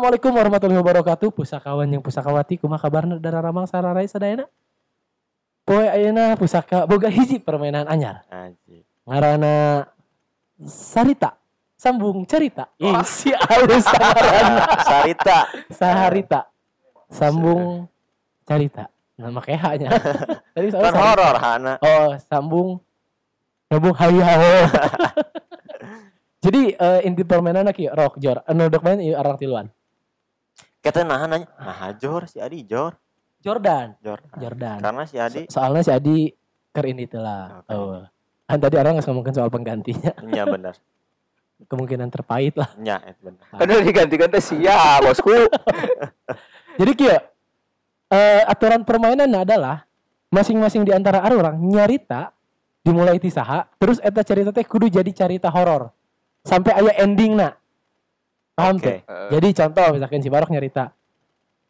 Assalamualaikum warahmatullahi wabarakatuh. Pusakawan yang pusakawati kumaha kabarna dara ramang sararai sadayana? Poe ayeuna pusaka boga hiji permainan anyar. Anjing. Ngaranna Sarita. Sambung cerita. Ih, si alus. Sarita. Saharita. Sambung cerita. Nama kayak hanya. Tadi Kan soalnya Sarita. horor Hana. Oh, sambung nyambung hayao. Jadi eh, inti permainan ki rock jor. Anu dok main ieu arang tiluan. Kita nahan nanya. Nah, Jor si Adi Jor. Jordan. Jor. Jordan. Karena si Adi So- soalnya si Adi ker ini tuh lah. Oke. Oh. Kan tadi orang nggak ngomongin soal penggantinya. nya bener. Kemungkinan terpahit lah. Bener. Kan udah digantikan teh sia, bosku. Jadi kia eh, aturan permainan adalah masing-masing di antara orang nyarita dimulai ti saha, terus eta cerita teh kudu jadi cerita horor. Sampai aya ending nak. Paham teh? Oke. Jadi contoh misalkan si Barok nyarita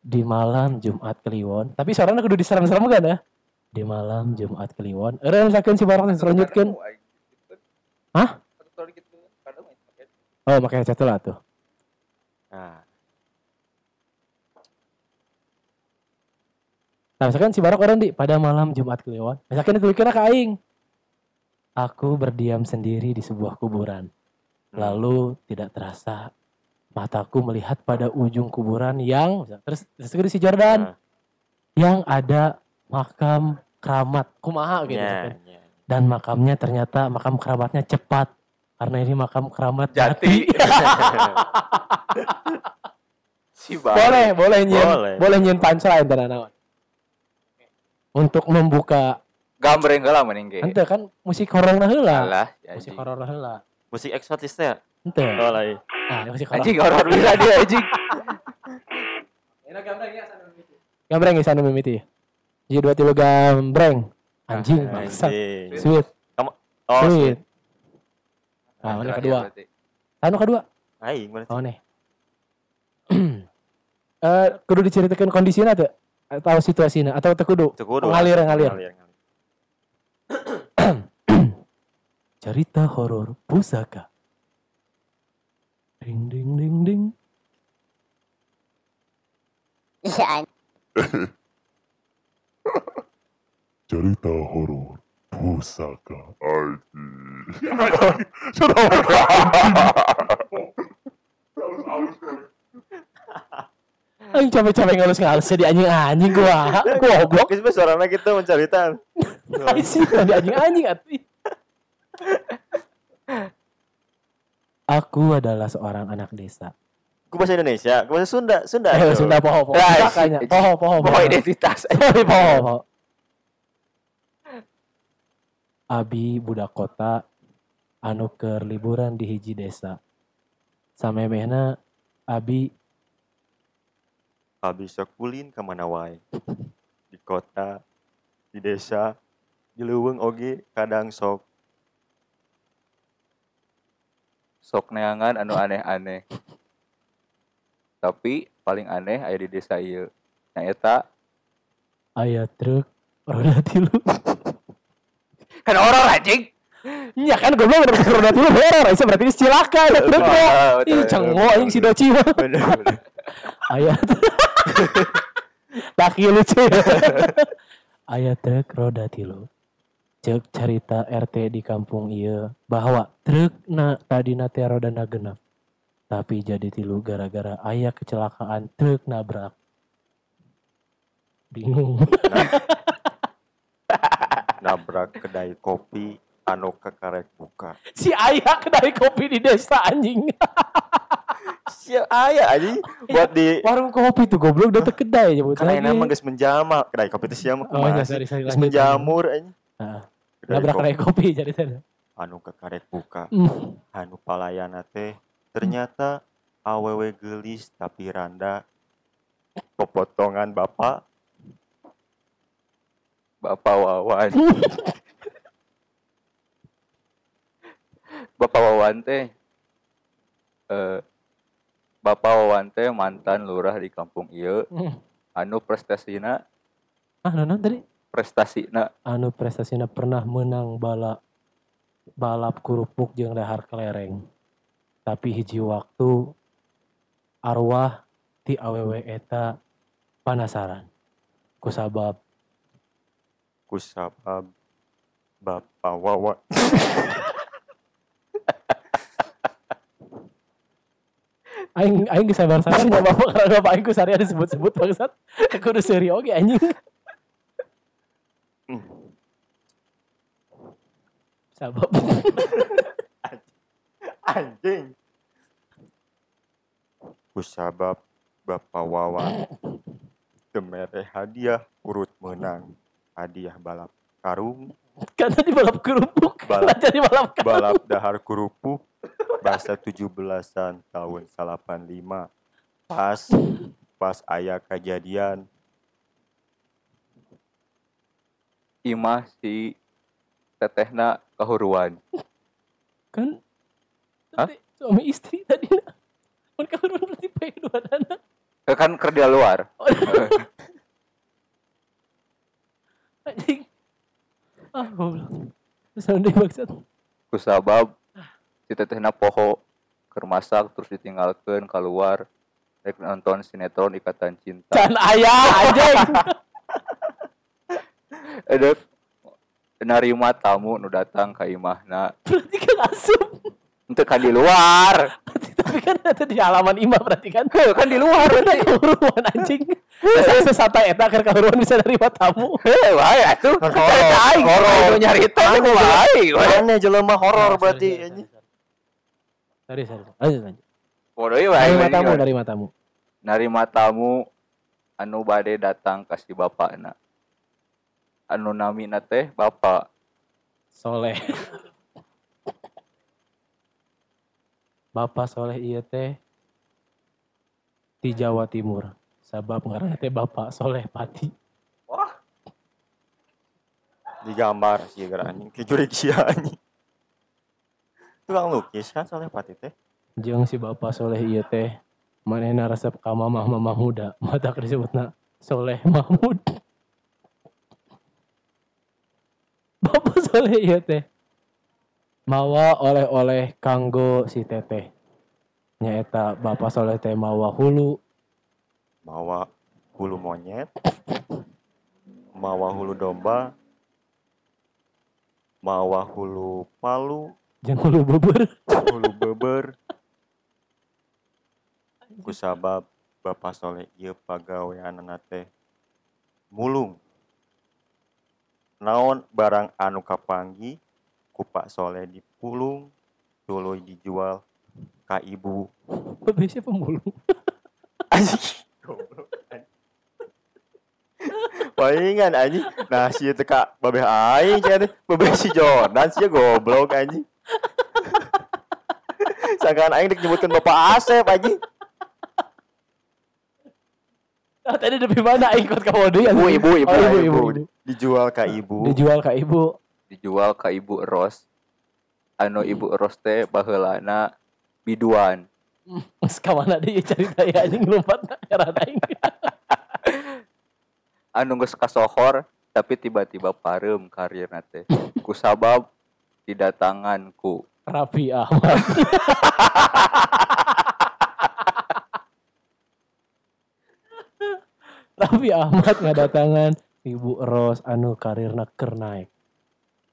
di malam Jumat Kliwon, tapi suaranya kudu diserem-serem kan ya? Di malam Jumat Kliwon. Eureun misalkan si Barok selanjutkeun. Hah? Oh, makanya satu lah tuh. Nah, Nah, misalkan si Barok orang di pada malam Jumat Kliwon. Misalkan itu kira ke aing. Aku berdiam sendiri di sebuah kuburan. Lalu tidak terasa mataku melihat pada ujung kuburan yang terus terus si Jordan Nah, yang ada makam keramat kumaha gitu. nya, misalkan. nya. Dan makamnya ternyata makam keramatnya cepat karena ini makam keramat Jati. jati. si boleh, boleh nyen, Boleh. boleh nyen punchline tenan. Untuk membuka lah mending ge. ente kan musik horor ya Musik horor heula. Musik eksotis teh. Ente. Oh lah. iya. Musik horor. Anjing horor bisa dia anjing. Gambreng ya sana mimiti. Jadi dua tilu gambreng. Anjing, Ah, bangsat. Anjing. Sweet, Oh, sweet. sweet. Nah, mana kedua? Anu kedua. Aing berarti. Oh nih. Eh, kudu diceritakan kondisinya tuh atau situasinya atau teu kudu Itu kudu. ngalir ngalir. ngalir. Cerita horor pusaka. Ding ding ding ding. Iya, cerita horor pusaka anjing Aing capek-capek ngalus-ngalus di anjing-anjing gua. Goblok. Geus mah suarana kita mencaritan. Ai sih di anjing-anjing atuh. Aku adalah seorang anak desa. Ku bahasa Indonesia, ku bahasa Sunda, Sunda. Eh. Sunda poho poho. Nah, Pusakanya. si- Poho poho poho. identitas. Sorry, poho poho. Abi budak kota anu keur liburan di hiji desa. Samemehna Abi Habis sok kulin ke mana wae. Di kota, di desa, di leuweung oge kadang sok Sok neangan anu aneh-aneh. Tapi paling aneh aya di desa ieu. Nyaeta aya truk roda tilu. kan orang anjing. Iya kan gue bilang udah roda tilu horor. Itu berarti ini cilaka ada truk mah. betul, Ih cengo si doci. Aya Laki lucu Aya truk roda tilu Cek cerita RT di kampung iya bahwa truk na tadi teh roda na genap tapi jadi tilu gara-gara ayah kecelakaan truk nabrak bingung Nabrak kedai kopi anu kekarek buka. si ayah kedai kopi di desa anjing Sia aya aja buat di warung kopi tuh goblok udah kedai aja kan enak mah geus menjama kedai kopi teh sia mah oh sorry sorry lanjut. menjamur aja. Nah, nabrak kopi jadi teh anu kekarek buka. Hmm. anu palayana teh. Ternyata awewe gelis tapi randa pepotongan bapak. Bapak Wawan. Bapak Wawan teh eh Bapak Wawan teh mantan lurah di kampung ieu. Hmm. anu prestasina ah nonon tadi prestasina anu prestasinya pernah menang balap balap kerupuk jeung dahar kelereng. Tapi hiji waktu arwah ti awewe eta panasaran. Kusabab kusabab bapak wawa. Aing aing geus sabar-sabar nya bapak karena bapak aing ku sarea disebut-sebut bangsat. Kudu seuri oge anjing. Hmm. Sabab anjing. Kusabab bapak wawa. Temere hadiah urut menang. Hadiah balap karung. Kan tadi balap kerupuk. Balap- jadi balap karung. balap dahar kerupuk. Bahasa 17-an tahun 85 pas pas ayah kejadian imah si tetehna kahuruan. Kan? Hah? tadi suami istri tadi mereka berdua berarti pe dua dana Eh, kan kerja luar. Anjing. Ah goblok. Sounding maksud. Kusabab si tetehna poho keur masak terus ditinggalkeun keluar rek nonton sinetron ikatan cinta. Can ayah anjing edek narima tamu nu datang ka imahna. Berarti kan asup untuk kan di luar. Tapi kan ada di halaman imah berarti kan. Heuh, kan di luar. Berarti kehuruan anjing. Saya sesata eta akhir kehuruan bisa nerima tamu. Heh wae atuh. Kan horor. horor, horor. nyarita teh wae aneh jelema horor berarti sorry sorry lanjut lanjut. Bodoh wae nerima anjing. tamu nerima tamu. Narima tamu anu bade datang ka si bapakna anu namina teh bapak. Soleh. Bapak soleh iya teh di Jawa Timur. Sabab ngaranna teh Bapak soleh pati. Digambar sih gara anjing. Kejurik sih anjing. Tukang lukis kan soalnya pati teh? Jeung si Bapak soleh iya teh manehna resep ka mamah mamah muda mata disebutna soleh Mahmud Soleh iya teh. Mawa oleh-oleh kanggo si teteh nyaeta Bapak soleh teh mawa hulu. Mawa hulu monyet. Mawa hulu domba. Mawa hulu palu. Jeung hulu bubur hulu beber kusabab bapak soleh pagaweanana teh mulung naon barang anu kapanggi ku Pak Soleh dipulung tuluy dijual ka ibu. Biasanya pemulung. Palingan anjing. Nah si teh ka babeh aing teh babeh si Jordan si goblok anjing. Sangkaan aing dek Bapak Asep anjing. Ah, tadi lebih mana ikut mode yang Ibu, ibu, ibu, oh, ibu, ibu. ibu, ibu. Dijual ka ibu. dijual ke ibu. Dijual ka ibu Ros. Anu ibu Ros teh baheulana biduan. Mas kamana dia cerita ya? Anjing lompat heran aing anu geus kasohor tapi tiba-tiba parem karirna teh. Kusabab didatangan ku Raffi Ahmad Raffi Ahmad ngadatangan Ibu Ros anu karirna keur naik.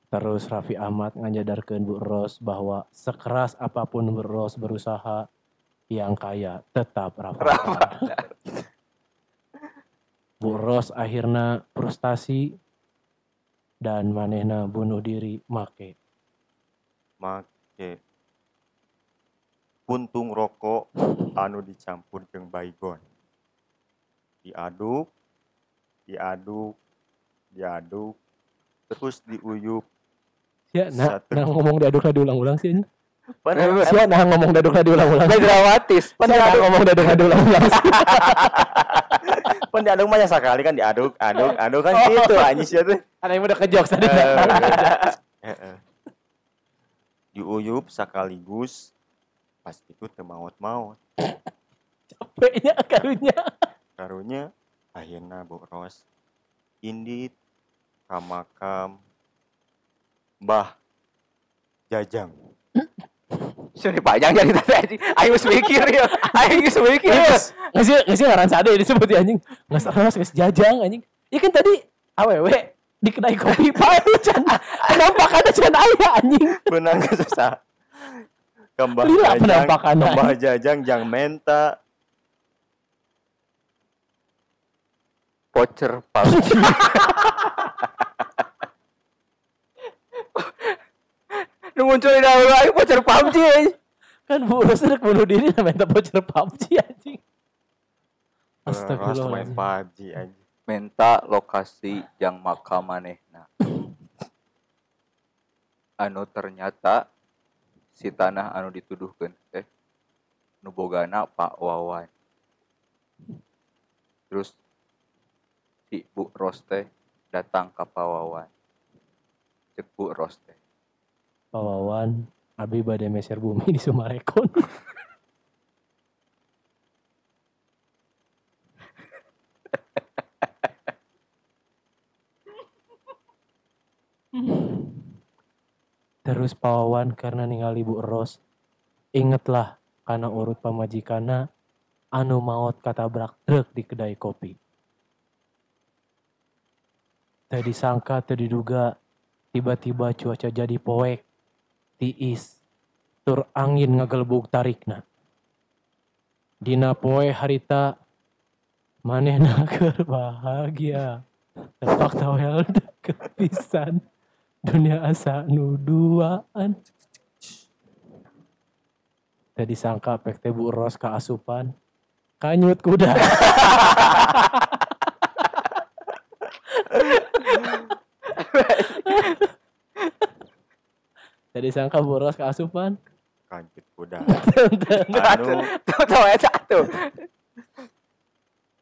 Terus Raffi Ahmad ngajadarkeun Bu Ros bahwa sekeras apa pun Bu Ros berusaha yang kaya tetap Raffi Ahmad. Bu Ros akhirnya frustasi dan manehna bunuh diri make. make puntung rokok anu dicampur jeung baygon diaduk diaduk diaduk terus diuyup Ya, nah, Satu. nah ngomong dadukna diulang-ulang sih. Pan- Sia nah ngomong dadukna diulang-ulang. Teh dramatis Sia nah ngomong dadukna diulang-ulang. pan diaduk mah ya sekali kan diaduk aduk aduk kan gitu anjing sih teh Ada yang udah kejok tadi. Eh, eh. diuyup sekaligus pas itu teu maut-maut Capeknya karunya. karunya akhirnya Bu Ros indit ka makam Mbah Jajang Sudah panjang jadi tadi geus mikir ya. Aing geus mikir. ya. Nggak sih, nggak sih ngaran sade disebut ya anjing. Nggak salah, nggak jajang anjing. Ya kan tadi awewe di kedai kopi itu can penampakannya can ayah anjing. benang susah kembah Lila jajang kembah jajang jang menta Voucher PUBG. Nu muncul di dahulu aing voucher PUBG anjing. Kan boros udah bunuh diri namanya voucher PUBG anjing. Beras main. PUBG aja Menta lokasi yang makam manehna. Anu ternyata si tanah anu dituduhkeun teh nu bogana Pak Wawan. Terus si Bu Ros teh datang ke Pak Wawan. Cek Bu Ros teh. Pak Wawan, Abi badai meser bumi di Sumarekon. Terus Pak Wawan karena ningali Bu Ros, ingetlah karena urut pamajikana anu maut katabrak truk di kedai kopi. Tadi disangka, tadi diduga, tiba-tiba cuaca jadi poek, tiis, tur angin ngagelbuk tarikna. Dina poe harita, manehna keur bahagia. Tepak tawel deket pisan. Dunia asa nu duaan. Tadi sangka pek teh Bu Ros ka asupan. Kanyut kuda. Tadi sangka Bu Ros ka asupan. kancut kuda Anu, Tuh tuh aya satu.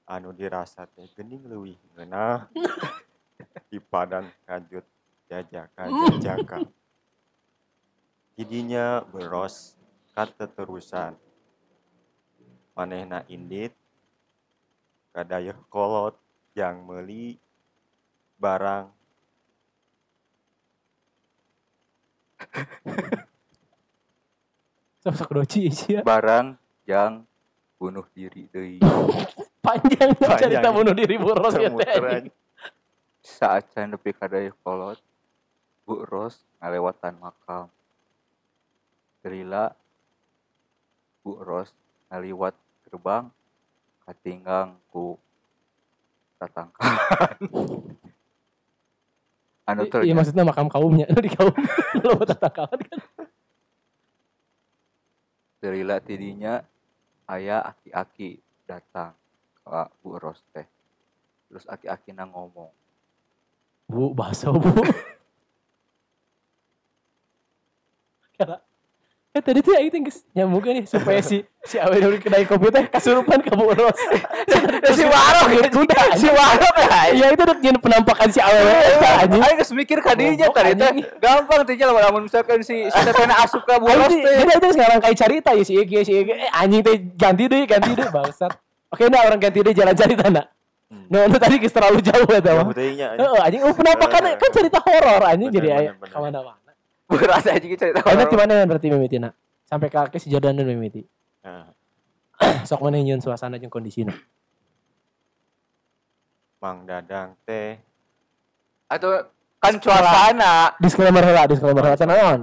anu dirasa teh gening leuwih ngeunah. Di padan kanjut jajaka jajaka Jidinya beros kata terusan manehna indit kadayeuh kolot yang meuli barang Sosok doci sih ya. Barang yang bunuh diri deui. Panjang Panjang. cerita bunuh diri Bu Ros ya teh. Saat can nepi ka dayeuh kolot, Bu Ros ngalewatan makam. Gerila Bu Ros ngaliwat gerbang katinggang ku tatangkan. anu Iya maksudnya makam kaumnya. Di kaum. Lu tatakawan kan. gerila tidinya aya aki-aki datang ke Bu Ros teh. Terus aki-aki na ngomong, Bu, bakso bu. Karena kan tadi tuh aing geus nyambungkeun nih supaya si si awe dari kedai kopi teh kasurupan ke Bu Ros. si Warok kuda. si Warok ya. Iya itu udah nyen penampakan si awe eta anjing. Aing geus mikir ka dinya Goblok, tadi teh. Gampang teh lamun lamun misalkan si si tetena asup ka Bu Ros teh. Jadi itu sekarang kayak cerita ya si Iki si Iki. Eh anjing teh ganti deh ganti deh bangsat. Oke nah orang ganti deh jalan cerita nak. Hmm. No, itu tadi terlalu jauh anjing. Heeh, anjing oh, penampakan Eh. kan cerita horor anjing jadi aya bener. Berasa aja cerita Enak horor. di mana berarti mimitina? Sampai ke ke si Jordan dan mimiti. Nah, Sok mana nyeun suasana jeung kondisina. Mang Dadang teh Atau kan suasana Disclaimer heula, disclaimer heula cenah naon?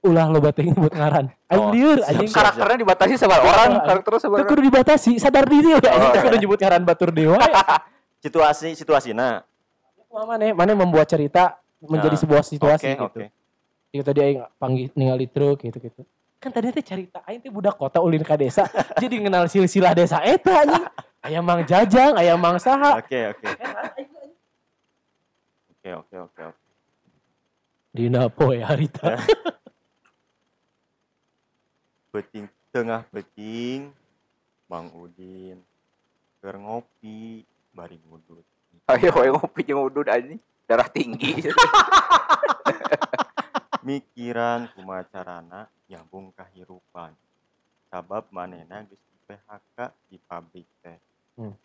Ulah lo bating nyebut ngaran. Aing Oh, lieur siap, anjing. siap. karakternya dibatasi sama orang, karakter sama Teu kudu dibatasi, sadar diri ya. Anjing teu kudu nyebut ngaran batur dewa. situasi situasina Mana mana membuat cerita menjadi Nah, sebuah situasi oke gitu. oke Gitu tadi aing panggil ningali truk gitu gitu. Kan tadi teh cerita aing teh budak kota ulin ka desa, jadi ngenal silsilah desa eta anjing. Aya Mang Jajang, aya Mang Saha. oke oke oke oke oke oke Dina poe harita. beting tengah beting Mang Udin keur ngopi bari ngudut Ayo ngopi jeung udud anjing. Darah tinggi. mikiran kumacarana nyambung kahirupan sabab manena geus di PHK di pabrik teh Hmm.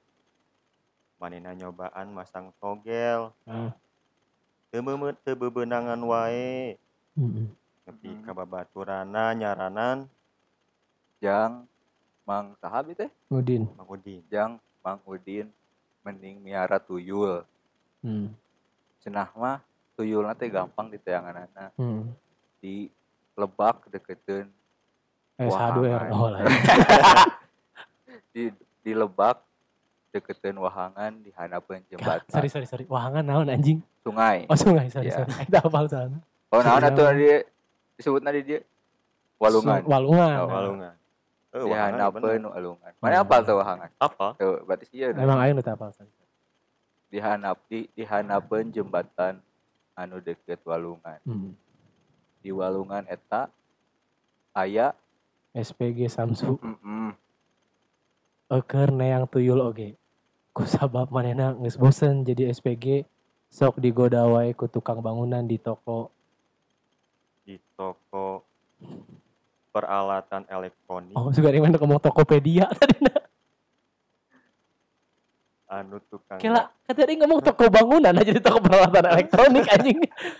manena nyobaan masang togel Hmm. teu meumeut teu bebenangan wae Mm-mm. nepi Hmm. ka babaturana nyaranan Jang Mang Sahab teh Udin. Mang Udin Jang Mang Udin mending miara tuyul Hmm. cenah mah tuyul teh gampang diteanganana Hmm. di lebak deketin S2R. Wahangan. Oh lah. di di lebak deketin wahangan di Kak, jembatan sorry sorry sorry. Wahangan naon anjing? sungai Oh sungai sorry Iya. sorry. Kita hafal sana. oh naon atuh dia disebut di dia walungan Sun- Walungan. oh, Nah, walungan Eh, di wahangan hanapeun bener. walungan mana apal tuh wahangan apa tuh berarti sih Emang aing udah hafal sorry. di hanap di di hanapeun jembatan anu deket walungan Hmm. di walungan eta aya SPG Samsu. mm Eker neang tuyul oge. Ku sabab manehna geus bosen jadi SPG sok digoda wae ku tukang bangunan di toko di toko peralatan elektronik Oh, juga yang ngomong Tokopedia tadi. Anu tukang Kela, kata dia ngomong toko bangunan aja di toko peralatan elektronik anjing.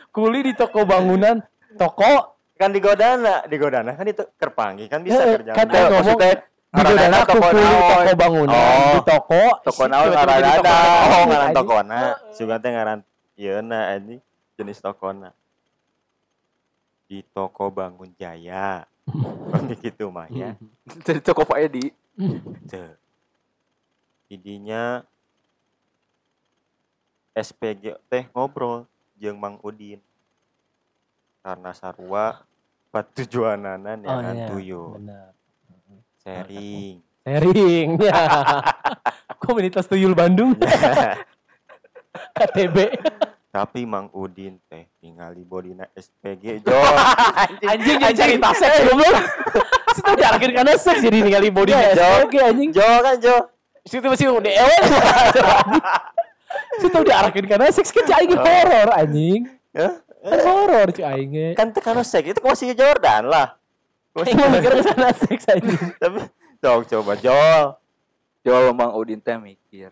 Kuli di toko bangunan, toko? Kan di godana di godana kan itu kerpangi kan bisa Eh, kerja kan ngomong maksudnya di godana toko kuli toko bangunan, Oh, di toko toko naon ngaranna? toko oh ngaran tokona. Sugan teh ngaran ieu na anjing jenis tokona. Di toko bangun jaya. Kan gitu mah ya. Dari toko Pak Edi. Idinya SPG teh ngobrol jeung Mang Udin karena sarua patujuanana Oh neangan iya, tuyul benar. sharing Sharing. Ya. Komunitas Tuyul Bandung, KTB. tapi Mang Udin teh ningali bodina SPG jo Anjing jadi cerita seks goblok. Situ diarakin karena seks jadi ningali body Iya. SPG anjing. jo kan jo Situ masih udah ewe. Situ diarakin karena seks kan cai horor anjing. Hah? Kan horor cuy aingnya. kan tekan seks itu masih Jordan lah mau mikir ke sana seks anjing. tapi dong coba Jol Jol Mang Udin teh mikir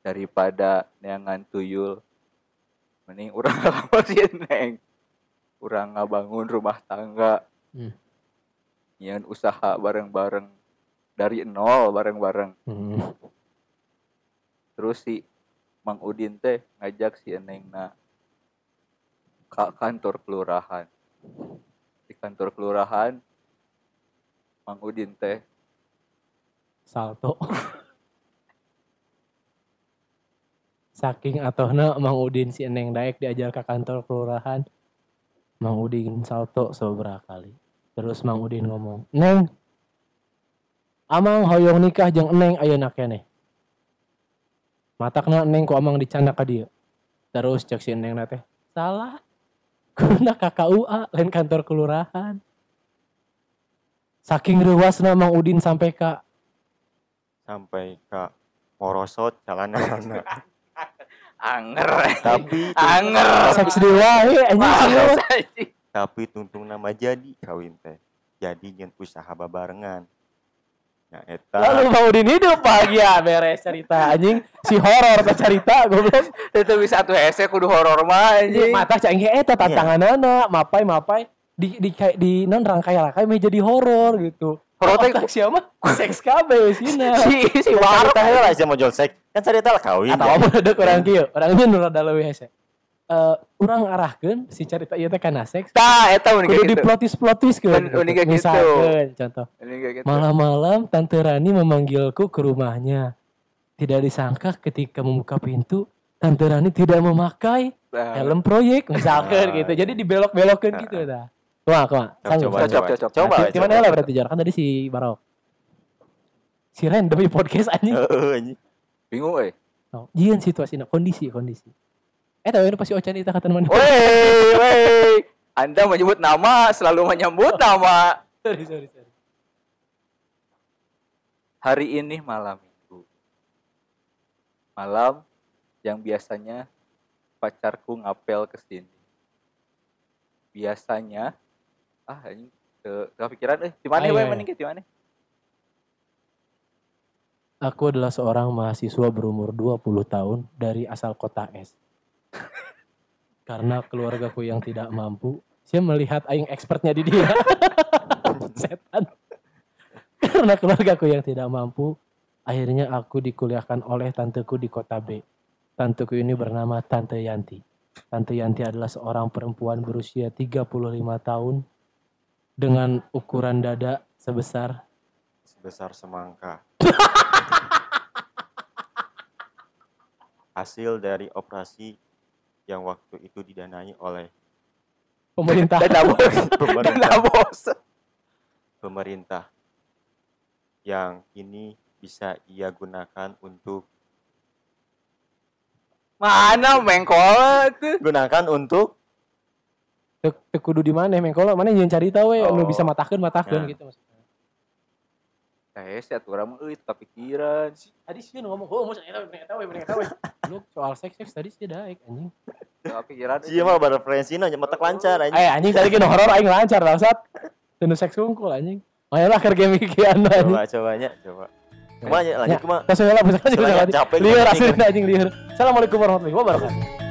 daripada neangan tuyul mending urang ngelamar si Neng urang ngabangun rumah tangga Hmm. nyian usaha bareng-bareng dari nol bareng-bareng Hmm. terus si Mang Udin teh ngajak si Eneng na ke kantor kelurahan di kantor kelurahan Mang Udin teh Salto. Saking atohna Mang Udin si Eneng Daek diajar ke kantor kelurahan. Mang Udin salto seberapa kali. Terus Mang Udin ngomong, "Neng, Amang hoyong nikah jeung Eneng ayeuna keneh." Matakna Eneng ku Amang dicanda ka dieu. Terus cek si Eneng teh, "Salah. Kuna KKUA lain kantor kelurahan." Saking rewasna Mang Udin sampai ka sampai ke morosot jalannya anger tapi anger seks dewa tapi tuntung nama jadi kawin teh jadi nyen usaha babarengan eta Lalu Udin hidup bahagia beres cerita anjing si horor teh cerita goblok. itu bisa tuh hese kudu horor mah anjing Mata cang eta tantanganana mapai mapai di di di, di non rangkai rangkai mah jadi horor gitu. Horor teh- siapa? Seks kabeh sina. si si Warung teh lah aja mau jual sek kan cerita lah kawin Atau apa ada orang kieu, orangnya nu rada leuwih hese. Eh urang arahkeun si cerita ieu teh kana seks. tah eta unik Kudu gitu diplotis-plotis ke. Unik gitu. Misalkeun contoh gitu Malam-malam Tante Rani memanggilku ke rumahnya. Tidak disangka ketika membuka pintu, Tante Rani tidak memakai Nah, helm proyek misalkan Ah, gitu. Jadi dibelok-belokin Ah, gitu dah. Wah, kok sanggup. coba coba cocok. coba Nah, di mana lah berarti Jar? Kan tadi si Barok. Si Ren demi podcast anjing. Heeh, anjing. bingung eh Oh, Jian situasinya kondisi kondisi. Eh tahu ini pasti Ocan itu kata mana? Woi, woi. Anda menyebut nama, selalu menyebut nama. sorry, sorry, sorry. Hari ini malam minggu. Malam yang biasanya pacarku ngapel ke sini. Biasanya ah ini ke kepikiran eh di mana Ayo, we ayo. mending ke di mana? Aku adalah seorang mahasiswa berumur 20 tahun dari asal kota S. Karena keluargaku yang tidak mampu, Saya melihat aing expertnya di dia. Setan. Karena keluargaku yang tidak mampu, akhirnya aku dikuliahkan oleh tanteku di kota B. Tanteku ini bernama Tante Yanti. Tante Yanti adalah seorang perempuan berusia 35 tahun dengan ukuran dada sebesar Sebesar semangka. Hasil dari operasi yang waktu itu didanai oleh pemerintah. Dada bos. pemerintah, Dada bos. pemerintah yang ini bisa ia gunakan untuk Mana mengkol tuh? gunakan untuk teu kudu di mana mengkolo mana yang cari tahu we Oh. nu bisa matahkeun matahkeun Ya. gitu maksudnya. Eh, saya tuh orang euy kepikiran sih. Tadi sih ngomong, oh mau saya tahu, pengen tahu, pengen tahu. Lu soal seks seks tadi sih daek anjing. Kepikiran. Iya mah bereferensi no nyemetek lancar aja. Eh anjing tadi kan horor aing lancar bangsat. Tenu seks kungkul anjing. Mayalah keur game kian anjing. Coba cobanya coba. Ke mana lanjut Ya, ke mana? Tos we lah bisa juga capek gua asli anjing lieur. Assalamualaikum warahmatullahi wabarakatuh.